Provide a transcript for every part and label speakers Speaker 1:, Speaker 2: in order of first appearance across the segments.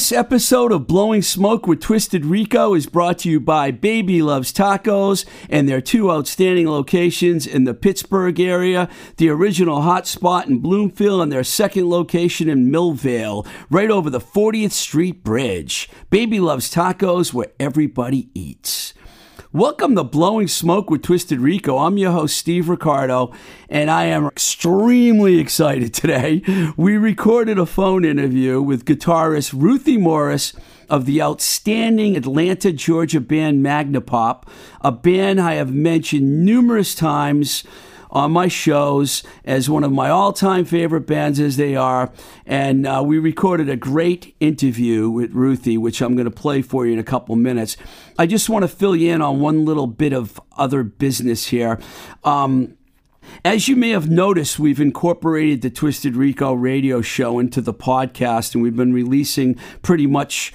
Speaker 1: This
Speaker 2: episode of Blowing Smoke with Twisted Rico is brought to you by Baby Loves Tacos and their two outstanding locations in the Pittsburgh area, the original hot spot in Bloomfield, and their second location in Millvale, right over the 40th Street Bridge. Baby Loves Tacos, where everybody eats. Welcome to Blowing Smoke with Twisted Rico. I'm your host, Steve Ricardo, and I am extremely excited today. We recorded a phone interview with guitarist Ruthie Morris of the outstanding Atlanta, Georgia band Magnapop, a band I have mentioned numerous times on my shows as one of my all time favorite bands as they are. And uh, we recorded a great interview with Ruthie, which I'm going to play for you in a couple minutes. I just want to fill you in on one little bit of other business here. Um, as you may have noticed, we've incorporated the Twisted Rico radio show into the podcast, and we've been releasing pretty much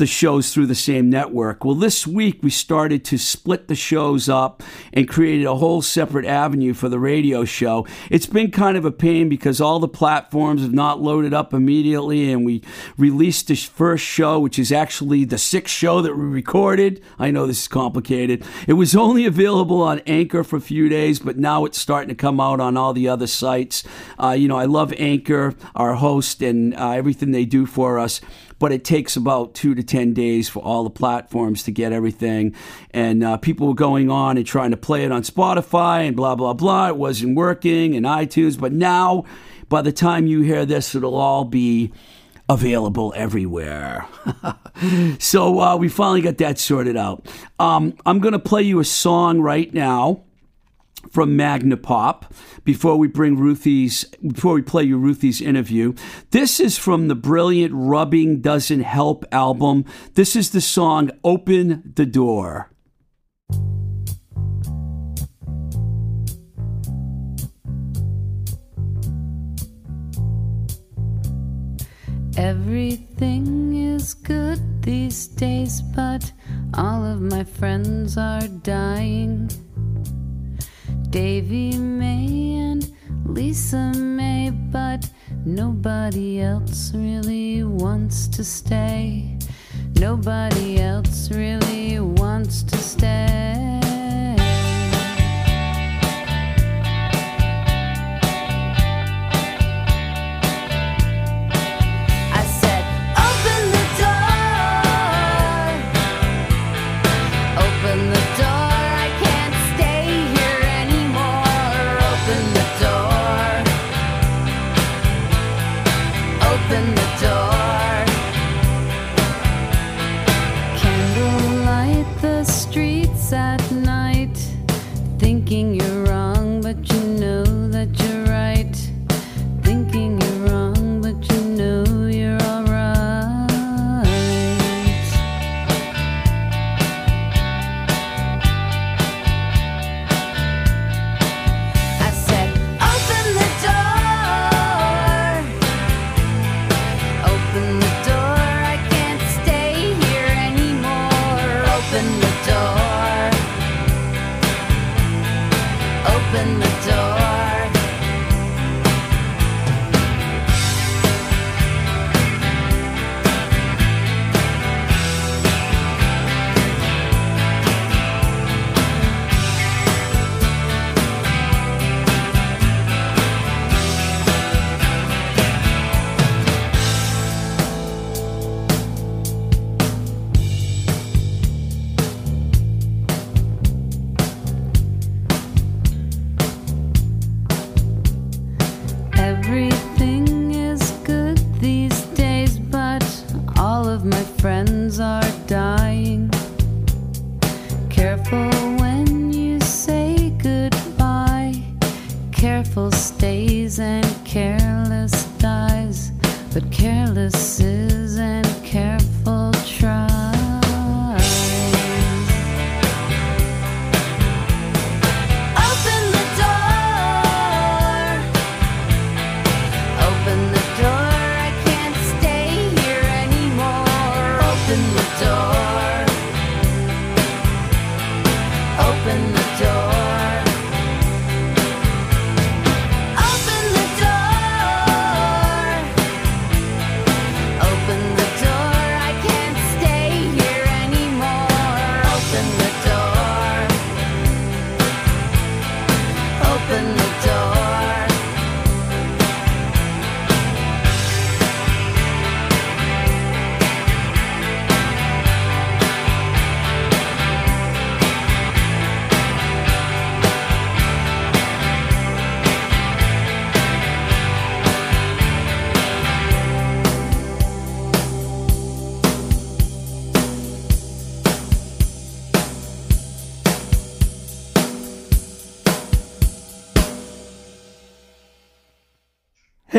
Speaker 2: the shows through the same network. Well, this week we started to split the shows up and created a whole separate avenue for the radio show. It's been kind of a pain because all the platforms have not loaded up immediately, and we released the first show, which is actually the sixth show that we recorded. I know this is complicated. It was only available on Anchor for a few days, but now it's starting to come out on all the other sites. Uh, you know, I love Anchor, our host, and uh, everything they do for us but it takes about two to 10 days for all the platforms to get everything. And uh, people were going on and trying to play it on Spotify and blah, blah, blah. It wasn't working and iTunes. But now, by the time you hear this, it'll all be available everywhere. so uh, we finally got that sorted out. Um, I'm going to play you a song right now from Magnapop before we bring Ruthie's before we play you Ruthie's interview. This is from the brilliant Rubbing Doesn't Help album. This is the song Open the Door.
Speaker 3: Everything is good these days, but all of my friends are dying. Davy May and Lisa May, but nobody else really wants to stay. Nobody else really wants to stay.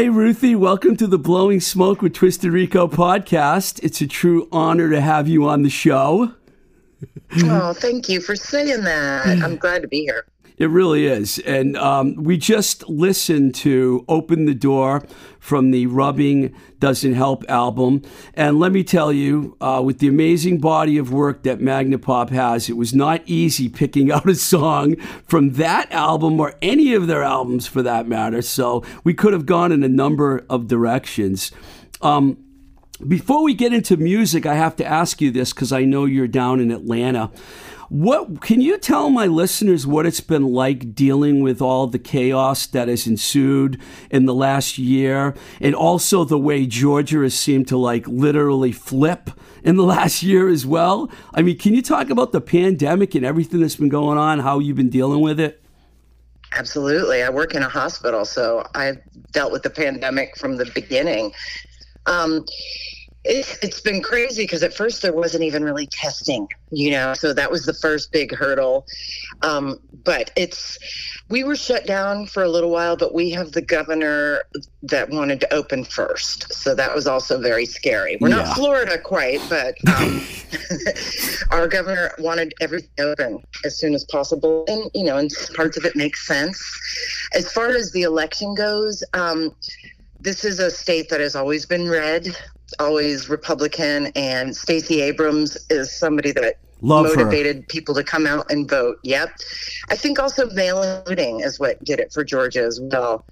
Speaker 2: Hey, Ruthie, welcome to the Blowing Smoke with Twisted Rico podcast. It's a true honor to have you on the show.
Speaker 4: Oh, thank you for saying that. I'm glad to be here.
Speaker 2: It really is. And um, we just listened to Open the Door from the Rubbing Doesn't Help album. And let me tell you, uh, with the amazing body of work that Magnapop has, it was not easy picking out a song from that album or any of their albums for that matter. So we could have gone in a number of directions. Um, before we get into music, I have to ask you this because I know you're down in Atlanta. What can you tell my listeners what it's been like dealing with all the chaos that has ensued in the last year, and also the way Georgia has seemed to like literally flip in the last year as well? I mean, can you talk about the pandemic and everything that's been going on, how you've been dealing with it?
Speaker 4: Absolutely. I work in a hospital, so I've dealt with the pandemic from the beginning. Um, it, it's been crazy because at first there wasn't even really testing, you know, so that was the first big hurdle. Um, but it's, we were shut down for a little while, but we have the governor that wanted to open first. So that was also very scary. We're
Speaker 2: Yeah.
Speaker 4: not Florida quite, but um, our governor wanted everything open as soon as possible. And, you know, and parts of it makes sense. As far as the election goes, um, this is a state that has always been red, always Republican, and Stacey Abrams is somebody that
Speaker 2: Love her.
Speaker 4: motivated people to come out and vote. Yep. I think also mail-in voting is what did it for Georgia as well.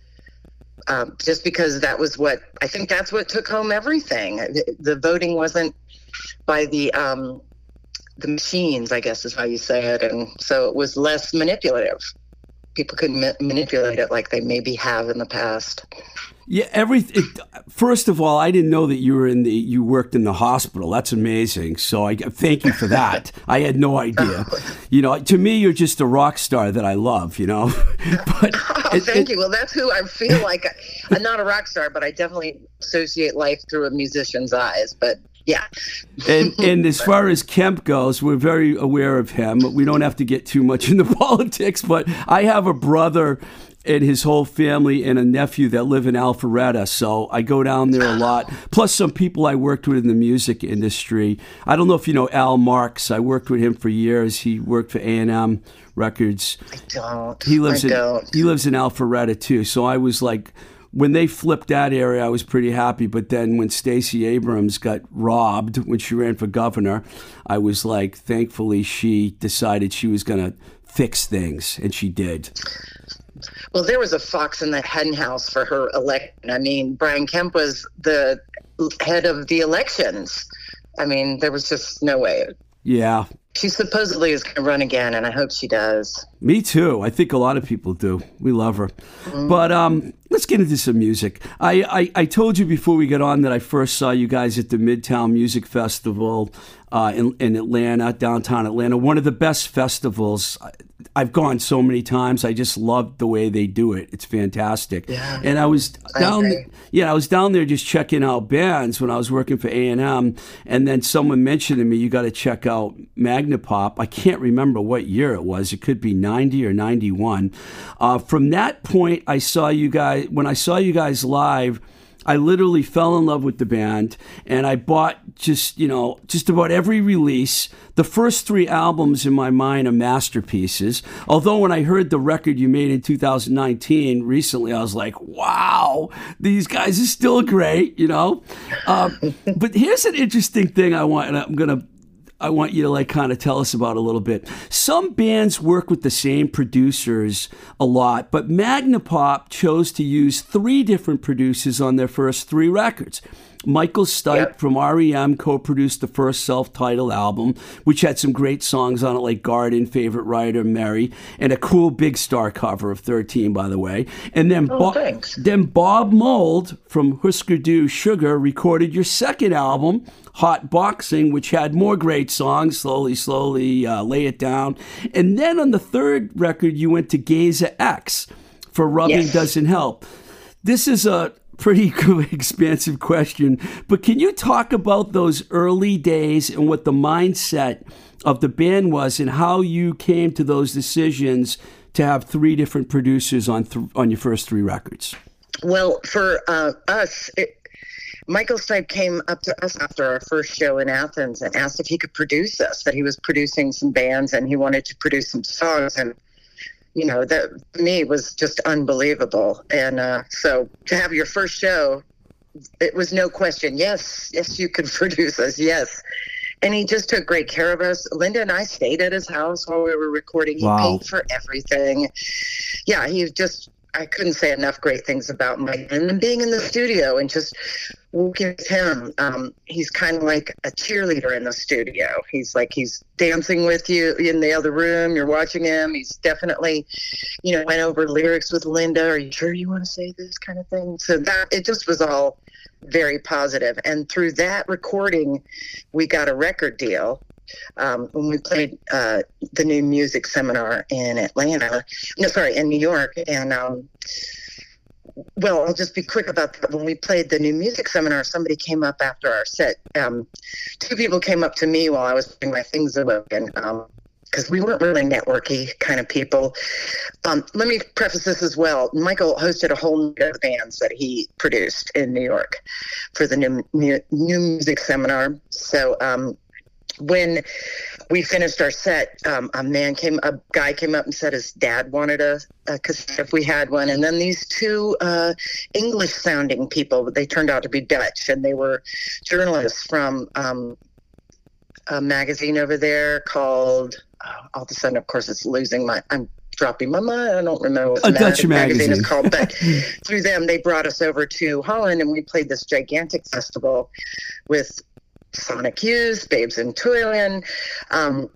Speaker 4: Um, just because that was what I think that's what took home everything. The, the voting wasn't by the um, the machines, I guess is how you say it, and so it was less manipulative. People could ma- manipulate it like they maybe have in the past.
Speaker 2: Yeah, every it, first of all, I didn't know that you were in the you worked in the hospital. That's amazing. So I thank you for that. I had no idea. You know, to me, you're just a rock star that I love. You know, but
Speaker 4: Oh,
Speaker 2: it-
Speaker 4: thank
Speaker 2: it-
Speaker 4: you. Well, that's who I feel like. I'm not a rock star, but I definitely associate life through a musician's eyes. But yeah,
Speaker 2: and and as far as Kemp goes, we're very aware of him. We don't have to get too much into politics, but I have a brother and his whole family and a nephew that live in Alpharetta, so I go down there a lot. Plus, some people I worked with in the music industry. I don't know if you know Al Marks. I worked with him for years. He worked for A and M Records.
Speaker 4: I don't.
Speaker 2: He lives
Speaker 4: I
Speaker 2: in
Speaker 4: don't.
Speaker 2: he lives in Alpharetta too. So I was like, when they flipped that area, I was pretty happy. But then when Stacey Abrams got robbed when she ran for governor, I was like, thankfully she decided she was going to fix things, and she did.
Speaker 4: Well, there was a fox in the hen house for her election. I mean, Brian Kemp was the head of the elections. I mean, there was just no way.
Speaker 2: Yeah,
Speaker 4: She supposedly is going to run again, and I hope she does.
Speaker 2: Me too. I think a lot of people do. We love her. But um, let's get into some music. I, I, I told you before we get on that I first saw you guys at the Midtown Music Festival uh, in, in Atlanta, downtown Atlanta. One of the best festivals. I- I've gone so many times. I just love the way they do it. It's fantastic.
Speaker 4: Yeah.
Speaker 2: And I was down.
Speaker 4: agree.
Speaker 2: Yeah, I was down there just checking out bands when I was working for A and M, and then someone mentioned to me, "You got to check out Magnapop." I can't remember what year it was. It could be ninety or ninety-one. Uh, from that point, I saw you guys. When I saw you guys live, I literally fell in love with the band and I bought just, you know, just about every release. The first three albums in my mind are masterpieces. Although when I heard the record you made in 2019 recently, I was like, wow, these guys are still great, you know? Uh, but here's an interesting thing I want, and I'm going to I want you to like kind of tell us about a little bit. Some bands work with the same producers a lot, but Magnapop chose to use three different producers on their first three records. Michael Stipe
Speaker 4: Yep.
Speaker 2: from REM co-produced the first self-titled album, which had some great songs on it like Garden, Favorite Writer, Mary, and a cool Big Star cover of 13, by the way. And then,
Speaker 4: Oh, thanks.
Speaker 2: then Bob Mould from Husker Du Sugar recorded your second album, Hot Boxing, which had more great songs, Slowly, Slowly, uh, Lay It Down. And then on the third record, you went to Geza X for Rubbing
Speaker 4: Yes.
Speaker 2: Doesn't Help. This is a pretty expansive question, but can you talk about those early days and what the mindset of the band was and how you came to those decisions to have three different producers on th- on your first three records?
Speaker 4: Well, for uh, us, it, Michael Stipe came up to us after our first show in Athens and asked if he could produce us. That he was producing some bands and he wanted to produce some songs. And you know, that me was just unbelievable. And uh, so to have your first show, it was no question. Yes, yes, you could produce us. Yes. And he just took great care of us. Linda and I stayed at his house while we were recording. He
Speaker 2: Wow.
Speaker 4: paid for everything. Yeah, he just, I couldn't say enough great things about Mike. And being in the studio and just working with him, um, he's kind of like a cheerleader in the studio. He's like, he's dancing with you in the other room. You're watching him. He's definitely, you know, went over lyrics with Linda. Are you sure you want to say this kind of thing? So that, it just was all very positive. And through that recording, we got a record deal. Um, when we played uh, the new music seminar in Atlanta, no, sorry, in New York, and um, well, I'll just be quick about that. When we played the new music seminar, somebody came up after our set. Um, two people came up to me while I was putting my things away, and because we weren't really networky kind of people. Um, let me preface this as well. Michael hosted a whole night of bands that he produced in New York for the new mu- new music seminar. So um, when we finished our set, um, a man came, a guy came up and said his dad wanted a, a cassette if we had one. And then these two uh, English-sounding people, they turned out to be Dutch, and they were journalists from um, a magazine over there called. Oh, all of a sudden, of course, it's losing my. I'm dropping my mind. I don't remember what
Speaker 2: A
Speaker 4: the
Speaker 2: Dutch magazine.
Speaker 4: is called, but through them, they brought us over to Holland, and we played this gigantic festival with Sonic Youth, Babes in Toyland, um,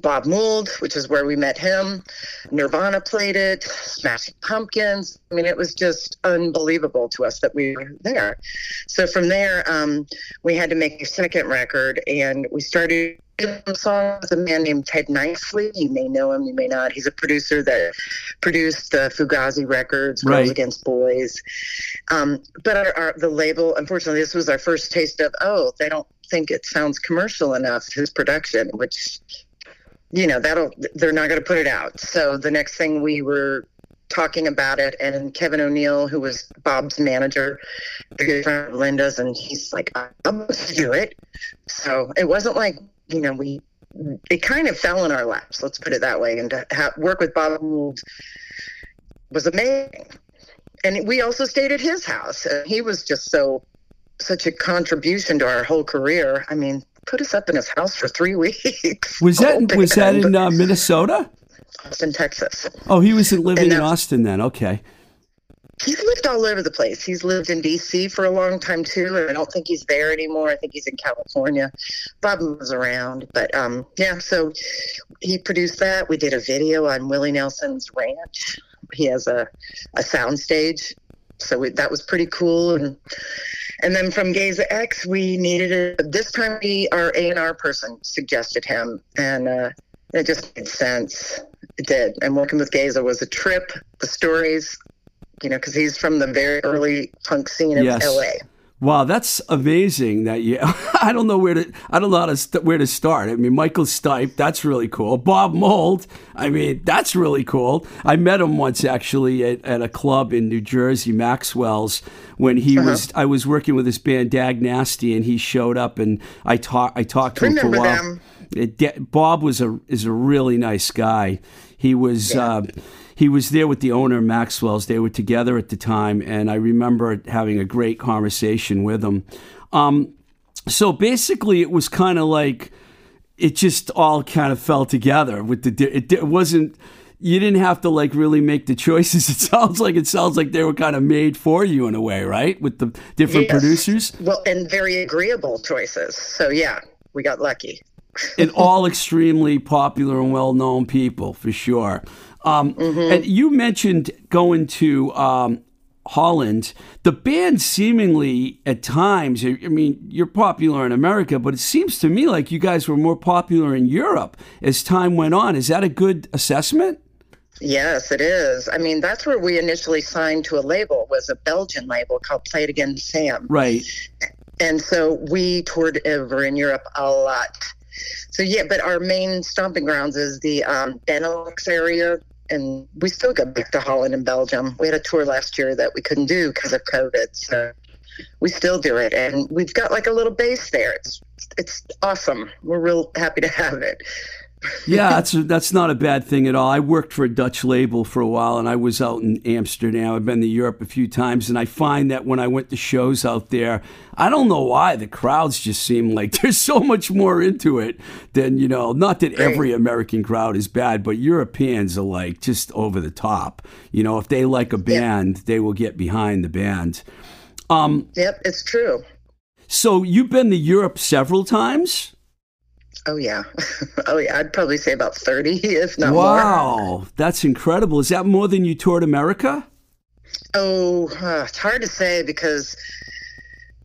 Speaker 4: Bob Mould, which is where we met him. Nirvana played it, Smashing Pumpkins. I mean, it was just unbelievable to us that we were there. So from there, um, we had to make a second record, and we started some songs with a man named Ted Niceley. You may know him, you may not. He's a producer that produced the Fugazi records, Girls
Speaker 2: Right.
Speaker 4: Against Boys. Um, but our, our, the label, unfortunately, this was our first taste of, oh, they don't think it sounds commercial enough, his production, which, you know, that'll, they're not going to put it out. So the next thing we were talking about it, and Kevin O'Neill, who was Bob's manager, a good friend of Linda's, and he's like, I'm going to do it. So it wasn't like, you know, we, it kind of fell in our laps, let's put it that way. And to ha- work with Bob Mould was amazing and we also stayed at his house. And he was just so such a contribution to our whole career. I mean, put us up in his house for three weeks.
Speaker 2: Was that was that in uh, Minnesota?
Speaker 4: Austin, Texas?
Speaker 2: Oh, he was living
Speaker 4: And
Speaker 2: in Austin then. Okay.
Speaker 4: He's lived all over the place. He's lived in D.C. for a long time too, and I don't think he's there anymore. I think he's in California. Bob moves around, but um, yeah. So he produced that. We did a video on Willie Nelson's ranch. He has a a sound stage, so we, that was pretty cool. And and then from Geza X, we needed it. This time, we our A and R person suggested him, and uh, it just made sense. It did. And working with Gaza was a trip. The stories, you know, because he's from the very early punk scene of
Speaker 2: Yes.
Speaker 4: LA.
Speaker 2: Wow, that's amazing. That you, I don't know where to, I don't know how to st- where to start. I mean, Michael Stipe, that's really cool. Bob Mould, I mean, that's really cool. I met him once actually at, at a club in New Jersey, Maxwell's, when he was. I was working with this band Dag Nasty, and he showed up, and I talked. I talked to him for a while.
Speaker 4: them.
Speaker 2: It, Bob was a is a really nice guy. He was uh, he was there with the owner Maxwell's. They were together at the time, and I remember having a great conversation with him. Um, so basically, it was kind of like it just all kind of fell together. With the it, it wasn't you didn't have to like really make the choices. It sounds like it sounds like they were kind of made for you in a way, right? With the different
Speaker 4: Yes.
Speaker 2: producers.
Speaker 4: Well, and very agreeable choices. So yeah, we got lucky.
Speaker 2: and all extremely popular and well known people for sure. Um, And you mentioned going to um, Holland. The band seemingly at times, I I mean, you're popular in America, but it seems to me like you guys were more popular in Europe as time went on. Is that a good assessment?
Speaker 4: Yes, it is. I mean, that's where we initially signed to a label was a Belgian label called Play It Again Sam.
Speaker 2: Right.
Speaker 4: And so we toured over in Europe a lot. So yeah, but our main stomping grounds is the um, Benelux area, and we still go back to Holland and Belgium. We had a tour last year that we couldn't do because of COVID, so we still do it, and we've got like a little base there. It's it's awesome. We're real happy to have it.
Speaker 2: Yeah, that's that's not a bad thing at all. I worked for a Dutch label for a while, and I was out in Amsterdam. I've been to Europe a few times, and I find that when I went to shows out there, I don't know why the crowds just seem like there's so much more into it than you know. Not that every American crowd is bad, but Europeans are like just over the top. You know, if they like a band, they will get behind the band.
Speaker 4: Um, Yep, it's true.
Speaker 2: So you've been to Europe several times.
Speaker 4: Oh yeah, oh yeah. I'd probably say about thirty, if not more.
Speaker 2: Wow, that's incredible. Is that more than you toured America?
Speaker 4: Oh, uh, it's hard to say because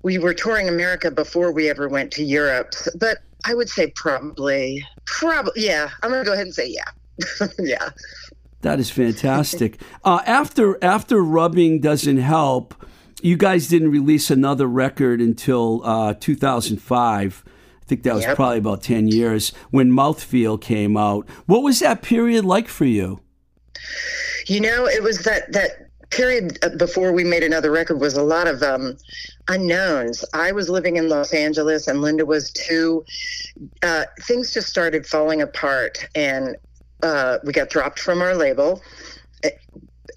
Speaker 4: we were touring America before we ever went to Europe. But I would say probably, probably, yeah. I'm gonna go ahead and say yeah, yeah.
Speaker 2: That is fantastic. uh, after after rubbing doesn't help, you guys didn't release another record until uh, 2005. I think that was
Speaker 4: Yep.
Speaker 2: probably about 10 years when Mouthfeel came out. What was that period like for you?
Speaker 4: You know, it was that that period uh, before we made another record was a lot of um, unknowns. I was living in Los Angeles, and Linda was too. Uh, things just started falling apart, and uh, we got dropped from our label. It,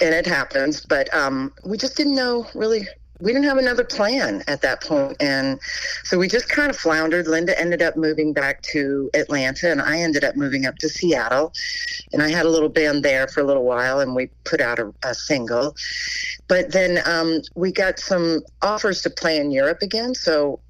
Speaker 4: and it happens, but um, we just didn't know really. We didn't have another plan at that point, and so we just kind of floundered. Linda ended up moving back to Atlanta, and I ended up moving up to Seattle and I had a little band there for a little while, and we put out a, a single. But then um, we got some offers to play in Europe again, so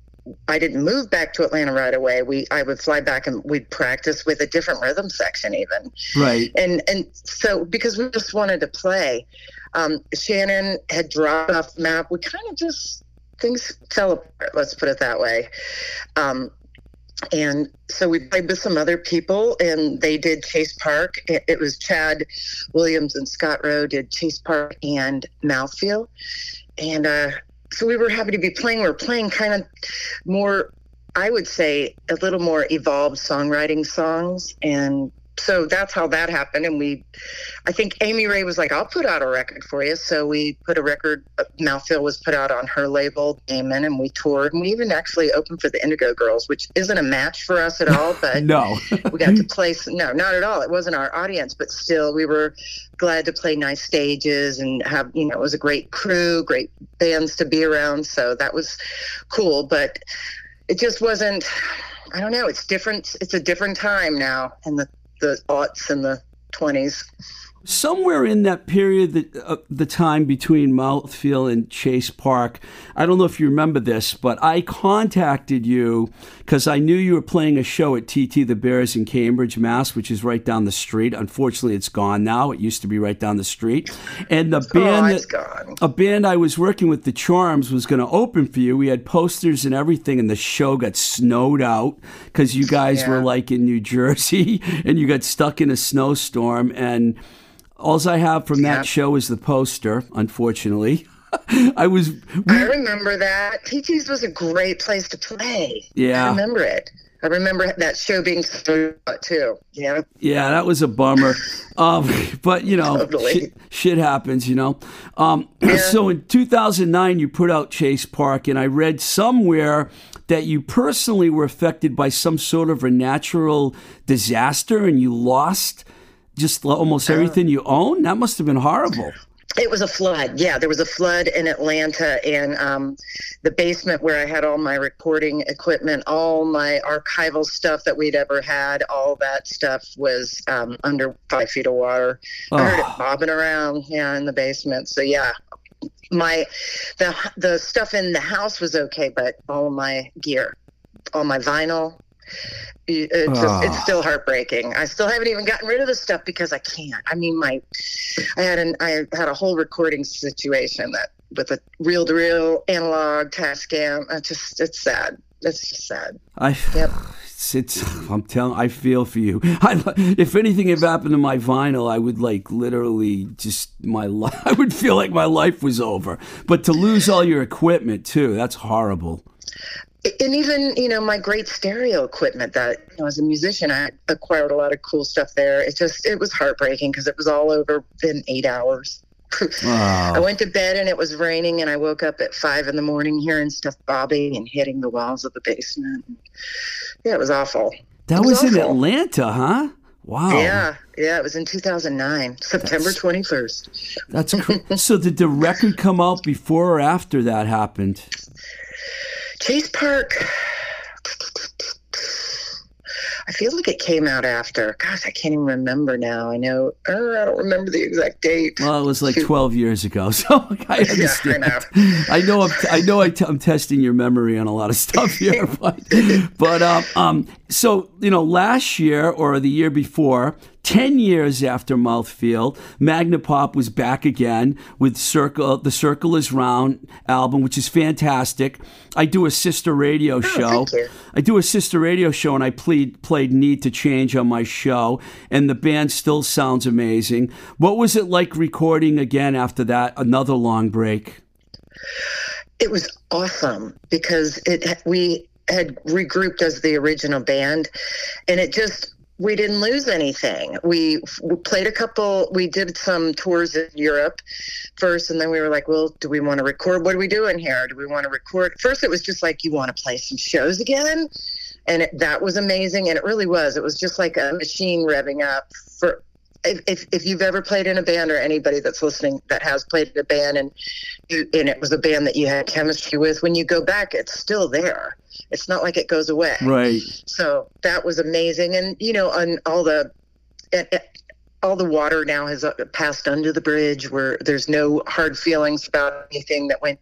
Speaker 4: I didn't move back to Atlanta right away. We I would fly back and we'd practice with a different rhythm section even,
Speaker 2: Right.
Speaker 4: and and so because we just wanted to play. Um, Shannon had dropped off the map. We kind of just things fell apart. Let's put it that way. Um, and so we played with some other people, and they did Chase Park. It, it was Chad Williams and Scott Rowe did Chase Park and Mouthfeel, and uh, so we were happy to be playing. We were playing kind of more, I would say, a little more evolved songwriting songs, and so that's how that happened. And we, I think Amy Ray was like, "I'll put out a record for you." So we put a record. uh, Mouthfeel was put out on her label, Daemon, and we toured. And we even actually opened for the Indigo Girls, which isn't a match for us at all, but
Speaker 2: No.
Speaker 4: we got to play. No, not at all. It wasn't our audience, but still, we were glad to play nice stages and have. You know, it was a great crew, great bands to be around. So that was cool, but it just wasn't. I don't know. It's different. It's a different time now, and the the aughts and the twenties.
Speaker 2: somewhere in that period, the, uh, the time between Mouthfeel and Chase Park, I don't know if you remember this, but I contacted you because I knew you were playing a show at TT the Bears in Cambridge, Mass, which is right down the street. Unfortunately, it's gone now. It used to be right down the street. And the oh, band,
Speaker 4: oh,
Speaker 2: that-
Speaker 4: gone.
Speaker 2: a band I was working with, The Charms, was going to open for you. We had posters and everything, and the show got snowed out because you guys were like in New Jersey and you got stuck in a snowstorm. And all I have from that show is the poster, unfortunately. I was.
Speaker 4: I remember that. TT's was a great place to play.
Speaker 2: Yeah.
Speaker 4: I remember it. I remember that show being so too. Yeah.
Speaker 2: Yeah, that was a bummer. Um, but you know,
Speaker 4: Totally.
Speaker 2: shit, shit happens. You know. Um,
Speaker 4: Yeah.
Speaker 2: So in 2009, you put out Chase Park, and I read somewhere that you personally were affected by some sort of a natural disaster, and you lost just almost everything you own. That must have been horrible.
Speaker 4: It was a flood. Yeah, there was a flood in Atlanta, and um, the basement where I had all my recording equipment, all my archival stuff that we'd ever had, all that stuff was um, under five feet of water. I heard
Speaker 2: Oh.
Speaker 4: it bobbing around, yeah, in the basement. So yeah, my the the stuff in the house was okay, but all my gear, all my vinyl. It- It's, just, it's
Speaker 2: Ah.
Speaker 4: still heartbreaking. I still haven't even gotten rid of the stuff because I can't. I mean, my I had an I had a whole recording situation that with a reel to reel analog Tascam. I just it's sad. It's just sad.
Speaker 2: I.
Speaker 4: Yep.
Speaker 2: It's, it's I'm telling I feel for you. I, if anything had happened to my vinyl, I would like literally just my life. I would feel like my life was over. But to lose all your equipment too, that's horrible.
Speaker 4: And even you know my great stereo equipment that you know as a musician i acquired a lot of cool stuff there it just it was heartbreaking because it was all over in eight hours i
Speaker 2: Oh,
Speaker 4: went to bed and it was raining and i woke up at five in the morning hearing stuff bobbing and hitting the walls of the basement yeah it was awful
Speaker 2: that
Speaker 4: it was
Speaker 2: was in. Atlanta, huh? Wow.
Speaker 4: yeah yeah it was in 2009 september 21st
Speaker 2: That's cr- so. Did the record come out before or after that happened?
Speaker 4: Chase park I feel like it came out after. Gosh, I can't even remember now. I know. Uh, I don't remember the exact date.
Speaker 2: Well, it was like
Speaker 4: Shoot.
Speaker 2: 12 years ago, so I understand.
Speaker 4: know.
Speaker 2: I know. I'm, I know. I t- I'm testing your memory on a lot of stuff here, but but um, um, so you know, last year or the year before, 10 years after Mouthfeel, Magnapop was back again with Circle. The Circle is Round album, which is fantastic. I do a sister radio oh, show.
Speaker 4: Oh, thank you.
Speaker 2: I do a sister radio show, and I played played "Need to Change" on my show, and the band still sounds amazing. What was it like recording again after that? Another long break.
Speaker 4: It was awesome because it we had regrouped as the original band, and it just we didn't lose anything. We, we played a couple. We did some tours in Europe first, and then we were like, "Well, do we want to record? What are we doing here? Do we want to record?" First, it was just like, "You want to play some shows again?" and it, that was amazing. And it really was. It was just like a machine revving up for. If, if, if you've ever played in a band or anybody that's listening that has played in a band and you, and it was a band that you had chemistry with when you go back it's still there. It's not like it goes away.
Speaker 2: Right.
Speaker 4: so that was amazing. And you know on all the all the water now has uh, passed under the bridge where there's no hard feelings about anything that went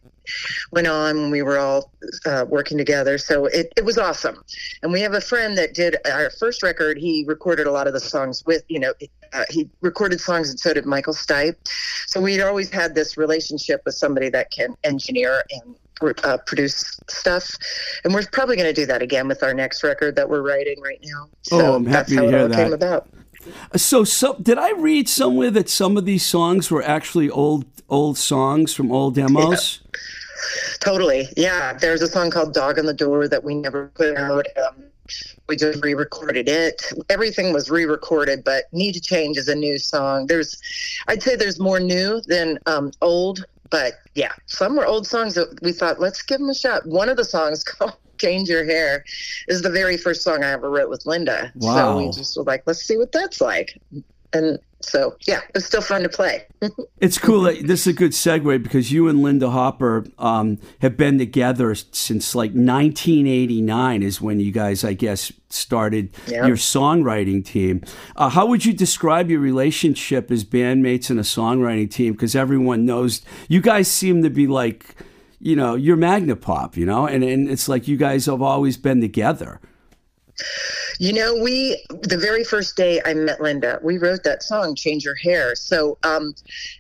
Speaker 4: went on when we were all uh, working together. So it, it was awesome. And we have a friend that did our first record. He recorded a lot of the songs with you know uh, he recorded songs and so did michael stipe. So we'd always had this relationship with somebody that can engineer and uh, produce stuff. And we're probably going to do that again with our next record that we're writing right now. So
Speaker 2: Oh, I'm
Speaker 4: that's
Speaker 2: happy to
Speaker 4: how it
Speaker 2: hear
Speaker 4: all
Speaker 2: that.
Speaker 4: came about
Speaker 2: So, so did I read somewhere that some of these songs were actually old old songs from old demos?
Speaker 4: Totally. Yeah. There's a song called Dog on the Door that we never put out. Um, we just re recorded it. Everything was re recorded, but Need to Change is a new song. There's, I'd say there's more new than um, old, but yeah, some were old songs that we thought, let's give them a shot. One of the songs called Change Your Hair is the very first song I ever wrote with Linda. So we just were like, let's see what that's like. And so, yeah, it was still fun to play.
Speaker 2: It's cool. That, this is a good segue because you and Linda Hopper um, have been together since like 1989 is when you guys, I guess, started
Speaker 4: Yeah.
Speaker 2: your songwriting team. Uh, how would you describe your relationship as bandmates and a songwriting team? Because everyone knows you guys seem to be like, you know, you're Magnapop, you know, and, and it's like you guys have always been together.
Speaker 4: You know, we the very first day I met Linda, we wrote that song "Change Your Hair." So um,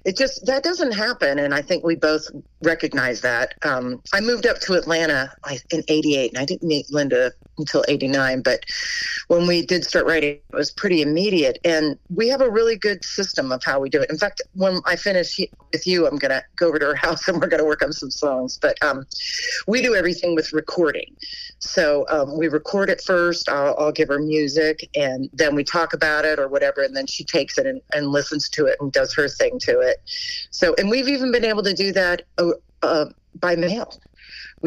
Speaker 4: it just that doesn't happen, and I think we both recognize that. Um, I moved up to Atlanta in '88, and I didn't meet Linda until '89. But when we did start writing, it was pretty immediate. And we have a really good system of how we do it. In fact, when I finish with you, I'm going to go over to her house and we're going to work on some songs. But um, we do everything with recording. So um, we record it first. I'll, I'll give her music and then we talk about it or whatever. And then she takes it and, and listens to it and does her thing to it. So, and we've even been able to do that uh, uh, by mail.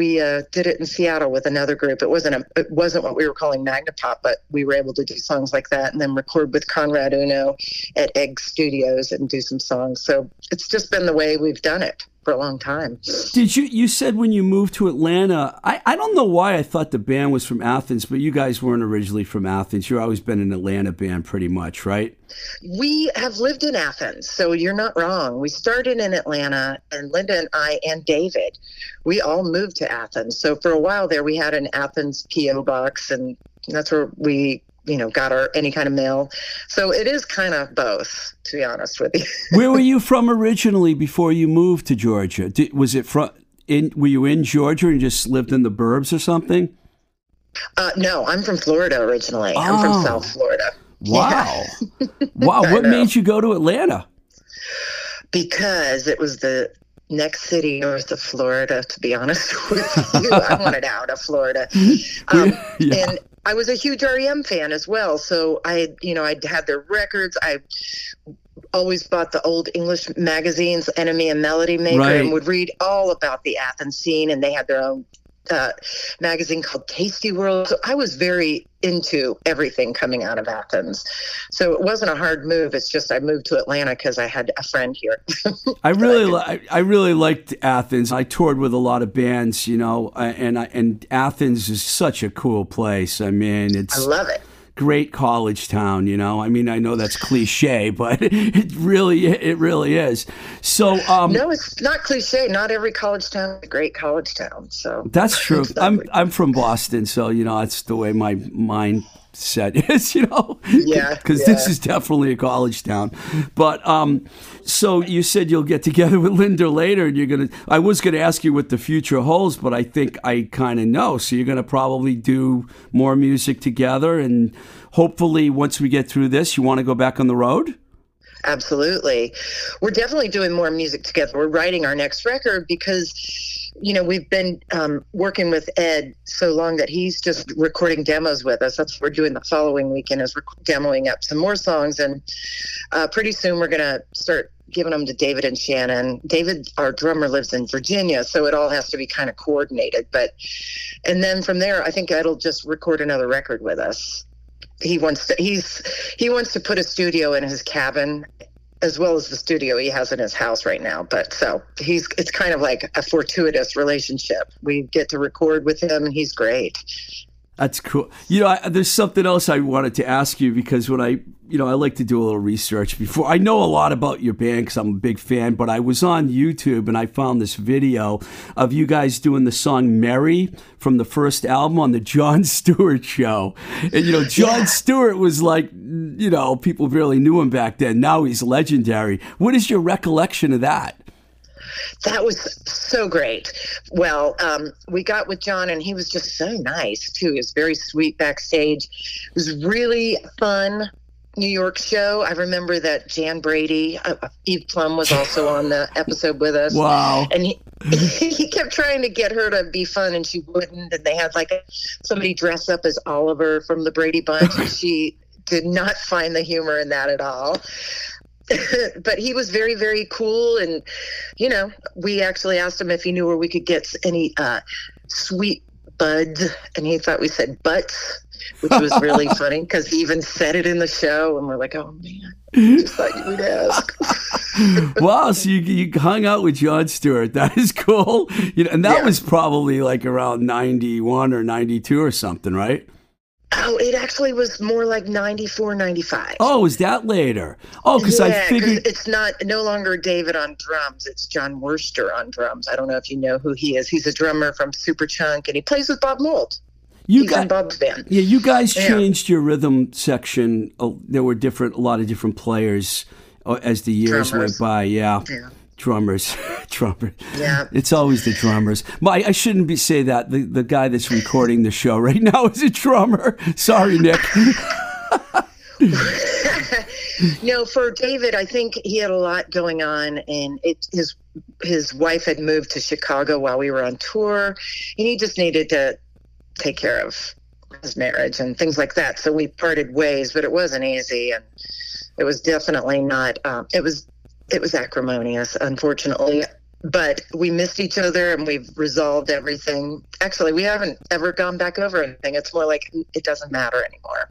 Speaker 4: We uh, did it in Seattle with another group. It wasn't a, it wasn't what we were calling Magnapop, but we were able to do songs like that and then record with Conrad Uno at Egg Studios and do some songs. So it's just been the way we've done it for a long time.
Speaker 2: Did you you said when you moved to Atlanta? I, I don't know why I thought the band was from Athens, but you guys weren't originally from Athens. You've always been an Atlanta band, pretty much, right?
Speaker 4: We have lived in Athens, so you're not wrong. We started in Atlanta, and Linda and I and David, we all moved to Athens. So for a while there, we had an Athens PO box, and that's where we, you know, got our any kind of mail. So it is kind of both, to be honest with you.
Speaker 2: Where were you from originally before you moved to Georgia? Did, was it from in? Were you in Georgia and just lived in the burbs or something?
Speaker 4: Uh, no, I'm from Florida originally. I'm
Speaker 2: Oh.
Speaker 4: from South Florida.
Speaker 2: Wow, wow! What
Speaker 4: know.
Speaker 2: made you go to Atlanta?
Speaker 4: because it was the next city north of Florida, to be honest with you. I wanted out of Florida. Um,
Speaker 2: Yeah.
Speaker 4: And I was a huge REM fan as well. So I, you know, I had their records. I always bought the old English magazines, NME and Melody Maker,
Speaker 2: Right.
Speaker 4: and would read all about the Athens scene. And they had their own uh, magazine called Tasty World. So I was very into everything coming out of Athens. So it wasn't a hard move. It's just I moved to Atlanta because I had a friend here.
Speaker 2: I really, li- I, really liked Athens. I toured with a lot of bands, you know, and I, and Athens is such a cool place. I mean, it's I
Speaker 4: love it.
Speaker 2: Great college town. You know, I mean, I know that's cliche, but it really, it really is. So, um,
Speaker 4: No, it's not cliche. Not every college town is a great college town. So
Speaker 2: That's true.
Speaker 4: Exactly.
Speaker 2: I'm I'm from Boston, so you know that's the way my mindset is. You know,
Speaker 4: Yeah,
Speaker 2: because this is definitely a college town. But um, so you said you'll get together with Linda later, and you're gonna. I was gonna ask you what the future holds, but I think I kind of know. So you're gonna probably do more music together, and hopefully, once we get through this, you want to go back on the road.
Speaker 4: Absolutely. We're definitely doing more music together. We're writing our next record because, you know, we've been um, working with Ed so long that he's just recording demos with us. That's what we're doing the following weekend is rec- demoing up some more songs. And uh, pretty soon we're going to start giving them to David and Shannon. David, our drummer, lives in Virginia, so it all has to be kind of coordinated. But, and then from there, I think Ed'll just record another record with us he wants to he's he wants to put a studio in his cabin as well as the studio he has in his house right now but so he's it's kind of like a fortuitous relationship. We get to record with him and he's great
Speaker 2: That's cool. You know, I, there's something else I wanted to ask you because when I, you know, I like to do a little research before. I know a lot about your band because I'm a big fan, but I was on YouTube and I found this video of you guys doing the song Mary from the first album on the Jon Stewart show. And, you know, Jon Stewart was like, you know, people barely knew him back then. Now he's legendary. What is your recollection of that?
Speaker 4: That was so great well um, we got with jon and he was just so nice too he was very sweet backstage it was really fun New York show. I remember that Jan Brady, uh, Eve Plumb was also on the episode with us.
Speaker 2: Wow.
Speaker 4: and he he kept trying to get her to be fun and she wouldn't and they had like a, somebody dress up as oliver from the brady bunch and she did not find the humor in that at all but he was very very cool and you know we actually asked him if he knew where we could get any uh, sweet buds and he thought we said butts which was really funny because he even said it in the show and we're like oh man just thought you would ask
Speaker 2: wow, so you, you hung out with Jon Stewart. That is cool. You know, and that
Speaker 4: Yeah.
Speaker 2: was probably like around 91 or 92 or something, right?
Speaker 4: Oh it actually was more like 94 95
Speaker 2: Oh, is that later? Oh, because I
Speaker 4: Yeah, 'cause
Speaker 2: figured.
Speaker 4: it's not no longer David on drums. It's Jon Wurster on drums. I don't know if you know who he is. He's a drummer from Superchunk, and he plays with Bob Mould.
Speaker 2: You
Speaker 4: He's
Speaker 2: got,
Speaker 4: Bob's band.
Speaker 2: yeah, you guys
Speaker 4: Yeah.
Speaker 2: changed your rhythm section. Oh, there were different, a lot of different players uh, as the years
Speaker 4: Drummers.
Speaker 2: went by. Yeah.
Speaker 4: Yeah.
Speaker 2: Drummers, drummers.
Speaker 4: Yeah.
Speaker 2: It's always the drummers. My, I shouldn't be say that. The the guy that's recording the show right now is a drummer. Sorry, Nick.
Speaker 4: No, for David, I think he had a lot going on, and it, his his wife had moved to Chicago while we were on tour, and he just needed to take care of his marriage and things like that. So we parted ways, but it wasn't easy, and it was definitely not. Um, it was it was acrimonious, unfortunately. But we missed each other, and we've resolved everything. Actually, we haven't ever gone back over anything. It's more like it doesn't matter anymore.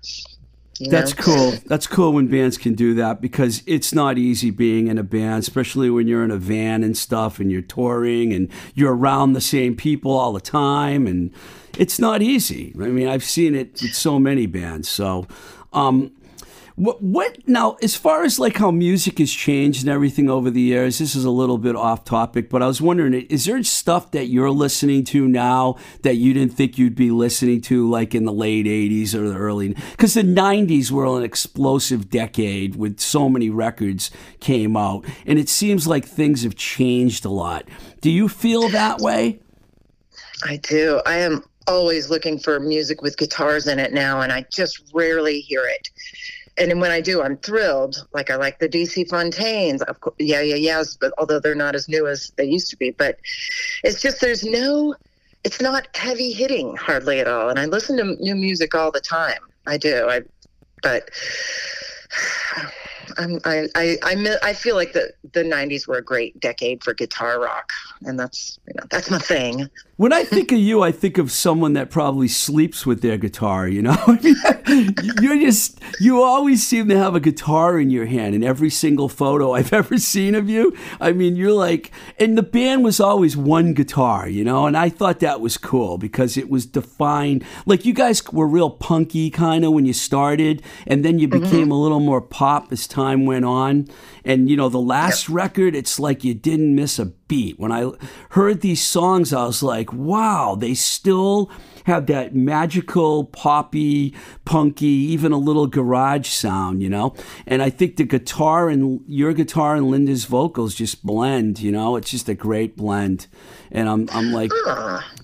Speaker 4: you
Speaker 2: That's
Speaker 4: know?
Speaker 2: cool. That's cool when bands can do that because it's not easy being in a band, especially when you're in a van and stuff and you're touring and you're around the same people all the time and it's not easy. I mean, I've seen it with so many bands. So, um, what, what now, as far as like how music has changed and everything over the years, this is a little bit off topic, but I was wondering, is there stuff that you're listening to now that you didn't think you'd be listening to like in the late 80s or the early, because the 90s were an explosive decade with so many records came out. And it seems like things have changed a lot. Do you feel that way?
Speaker 4: I do. I am always looking for music with guitars in it now, and I just rarely hear it. And when I do, I'm thrilled. Like I like the DC Fontaines, of course, yeah, yeah, yes. But although they're not as new as they used to be, but it's just there's no, it's not heavy hitting hardly at all. And I listen to new music all the time. I do. I, but I'm, I, I, I, I feel like the the '90s were a great decade for guitar rock, and that's you know that's my thing.
Speaker 2: When I think of you, I think of someone that probably sleeps with their guitar, you know? You're just, you always seem to have a guitar in your hand in every single photo I've ever seen of you. I mean, you're like, and the band was always one guitar, you know? And I thought that was cool because it was defined. Like, you guys were real punky kind of when you started, and then you mm-hmm. became a little more pop as time went on. And, you know, the last record, it's like you didn't miss a beat. When I heard these songs, I was like, wow, they still have that magical, poppy, punky, even a little garage sound, you know? And I think the guitar and your guitar and Linda's vocals just blend, you know? It's just a great blend. And I'm, I'm like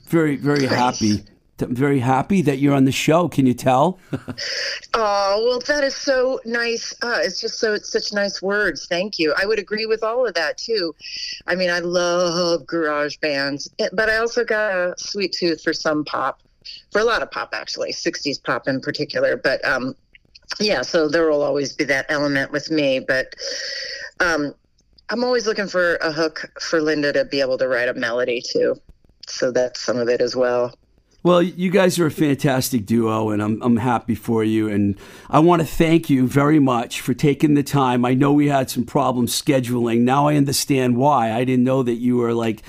Speaker 2: very, very happy. I'm very happy that you're on the show. Can you tell?
Speaker 4: Oh well, that is so nice. Uh, it's just so it's such nice words. Thank you. I would agree with all of that too. I mean, I love garage bands, eh, but I also got a sweet tooth for some pop, for a lot of pop actually, '60s pop in particular. But um, yeah, so there will always be that element with me. But um, I'm always looking for a hook for Linda to be able to write a melody too. So that's some of it as well.
Speaker 2: Well, you guys are a fantastic duo, and I'm, I'm happy for you. And I want to thank you very much for taking the time. I know we had some problems scheduling. Now I understand why. I didn't know that you were like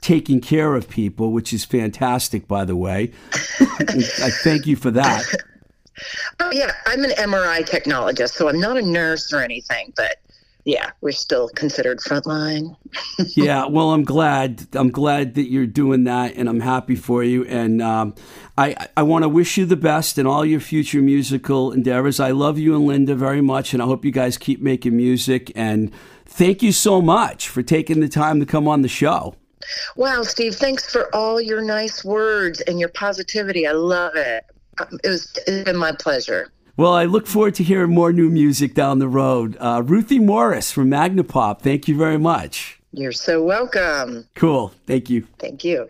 Speaker 2: taking care of people, which is fantastic, by the way. I thank you for that.
Speaker 4: Oh yeah, I'm an MRI technologist, so I'm not a nurse or anything, but yeah, we're still considered frontline.
Speaker 2: yeah, well, I'm glad. I'm glad that you're doing that, and I'm happy for you. And um, I, I want to wish you the best in all your future musical endeavors. I love you and Linda very much, and I hope you guys keep making music. And thank you so much for taking the time to come on the show.
Speaker 4: Wow, Steve, thanks for all your nice words and your positivity. I love it. Um, It was it's been my pleasure.
Speaker 2: Well, I look forward to hearing more new music down the road. Uh, Ruthie Morris from Magnapop, thank you very much.
Speaker 4: You're so welcome.
Speaker 2: Cool. Thank you.
Speaker 4: Thank you.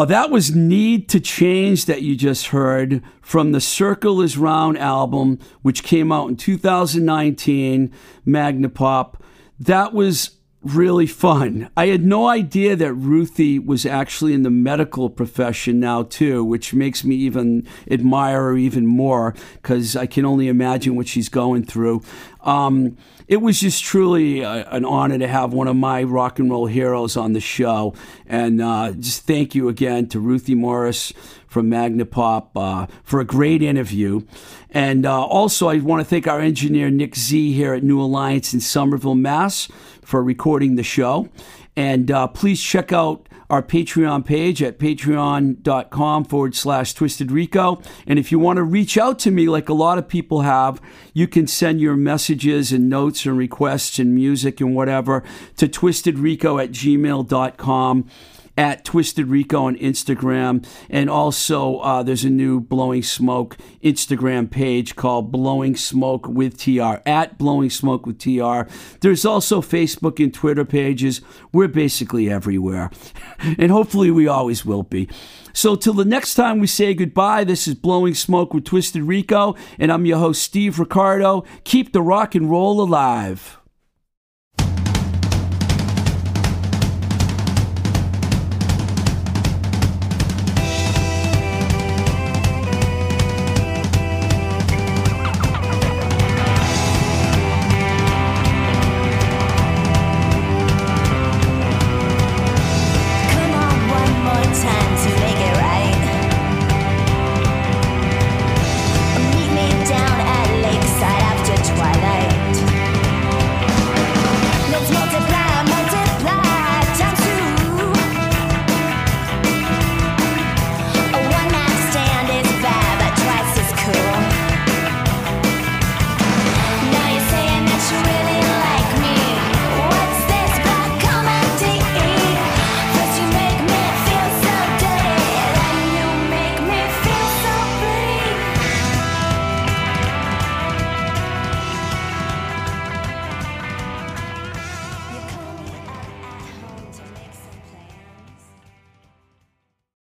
Speaker 2: Well, that was Need to Change that you just heard from the Circle is Round album, which came out in 2019, Magnapop. That was really fun. I had no idea that Ruthie was actually in the medical profession now too, which makes me even admire her even more because I can only imagine what she's going through. Um, it was just truly a, an honor to have one of my rock and roll heroes on the show, and uh, just thank you again to Ruthie Morris from Magnapop uh, for a great interview. And uh, also, I want to thank our engineer Nick Z here at New Alliance in Somerville, Mass for recording the show. And uh, please check out our Patreon page at patreon.com forward slash twisted rico. And if you want to reach out to me, like a lot of people have, you can send your messages and notes and requests and music and whatever to twistedrico at gmail.com at Twisted Rico on Instagram. And also, uh, there's a new Blowing Smoke Instagram page called Blowing Smoke with TR, at Blowing Smoke with TR. There's also Facebook and Twitter pages. We're basically everywhere. and hopefully, we always will be. So, till the next time we say goodbye, this is Blowing Smoke with Twisted Rico, and I'm your host, Steve Ricardo. Keep the rock and roll alive.